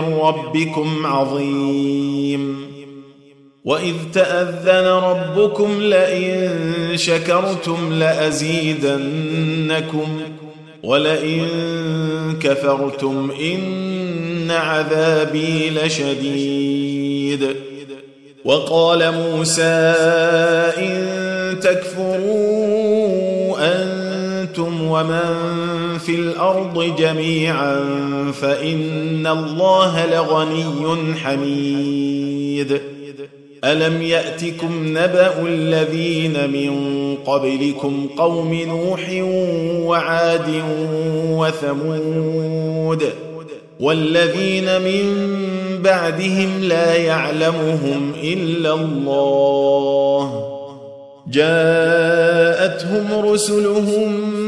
من ربكم عظيم. وإذ تأذن ربكم لئن شكرتم لأزيدنكم ولئن كفرتم إن عذابي لشديد. وقال موسى إن تكفروا أنتم ومن في الأرض جميعا فان الله لغني حميد الم ياتكم نبا الذين من قبلكم قوم نوح وعاد وثمود والذين من بعدهم لا يعلمهم الا الله جاءتهم رسلهم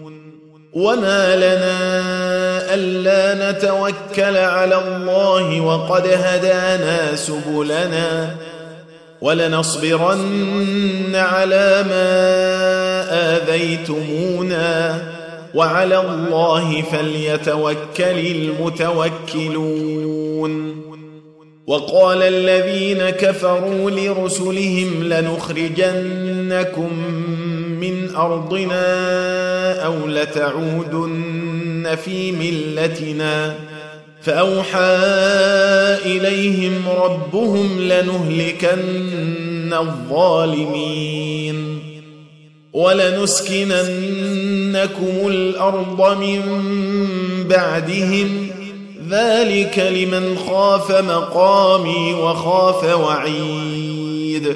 وما لنا الا نتوكل على الله وقد هدانا سبلنا ولنصبرن على ما اذيتمونا وعلى الله فليتوكل المتوكلون وقال الذين كفروا لرسلهم لنخرجنكم من أرضنا أو لتعودن في ملتنا. فأوحى إليهم ربهم لنهلكن الظالمين. ولنسكننكم الأرض من بعدهم. ذلك لمن خاف مقامي وخاف وعيد.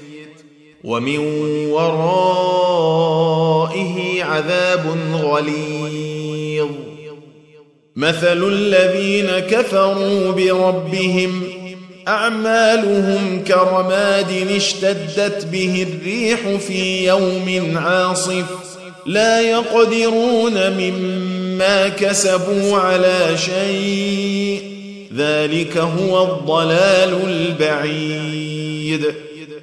ومن ورائه عذاب غليظ. مثل الذين كفروا بربهم أعمالهم كرماد اشتدت به الريح في يوم عاصف. لا يقدرون مما كسبوا على شيء. ذلك هو الضلال البعيد.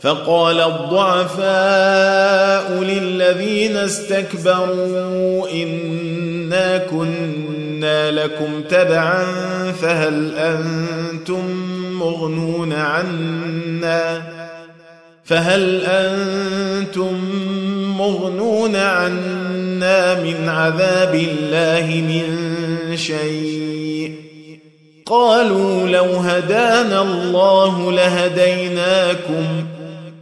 فقال الضعفاء للذين استكبروا إنا كنا لكم تبعا فهل أنتم مغنون عنا؟ فهل أنتم مغنون عنا من عذاب الله من شيء؟ قالوا لو هدانا الله لهديناكم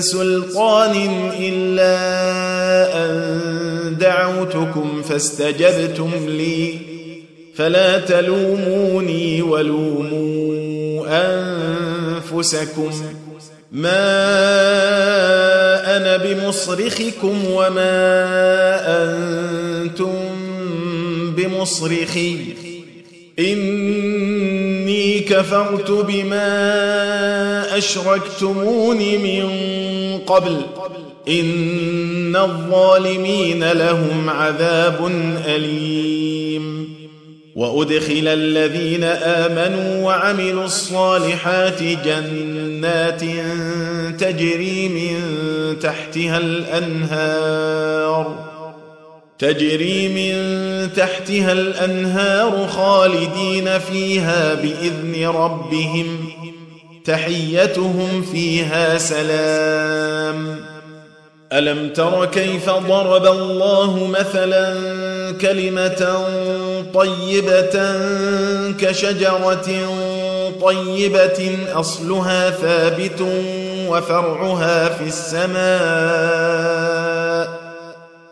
سلطان إلا أن دعوتكم فاستجبتم لي. فلا تلوموني ولوموا أنفسكم. ما أنا بمصرخكم وما أنتم بمصرخي. كفرت بما اشركتمون من قبل. إن الظالمين لهم عذاب أليم. وأدخل الذين آمنوا وعملوا الصالحات جنات تجري من تحتها الأنهار. تجري من تحتها الأنهار خالدين فيها بإذن ربهم. تحيتهم فيها سلام. ألم تر كيف ضرب الله مثلا كلمة طيبة كشجرة طيبة أصلها ثابت وفرعها في السماء.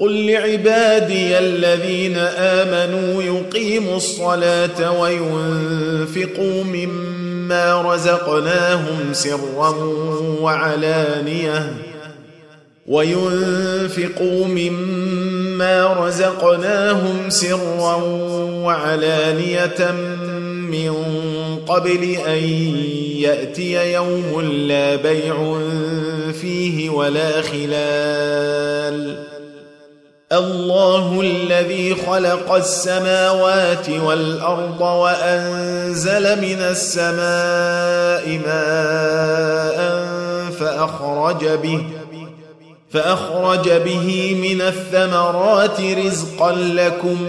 قل لعبادي الذين آمنوا يقيموا الصلاة وينفقوا مما رزقناهم سرا وعلانية. وينفقوا مما رزقناهم سرا وعلانية من قبل أن يأتي يوم لا بيع فيه ولا خلال. الله الذي خلق السماوات والأرض وأنزل من السماء ماء فأخرج به فأخرج به من الثمرات رزقا لكم.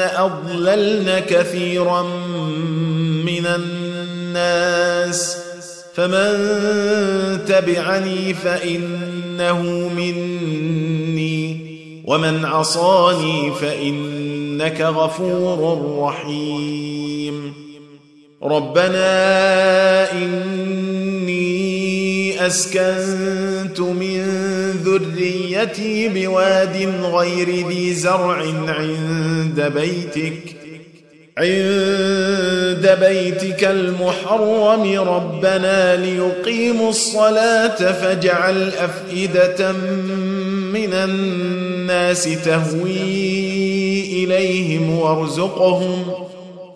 اضللن كثيرا من الناس فمن تبعني فانه مني ومن عصاني فانك غفور رحيم ربنا إني أسكنت من ذريتي بواد غير ذي زرع عند بيتك عند بيتك المحرم. ربنا ليقيموا الصلاة فاجعل أفئدة من الناس تهوي إليهم وارزقهم.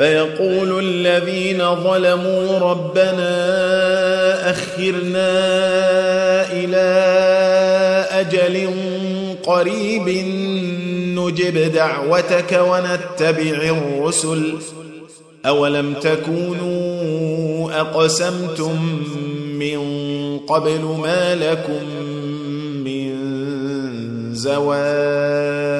فيقول الذين ظلموا ربنا أخرنا إلى أجل قريب نجب دعوتك ونتبع الرسل. أولم تكونوا أقسمتم من قبل ما لكم من زوال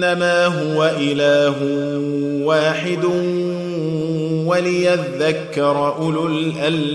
إنما هو إله واحد وليذكر أولو الألباب.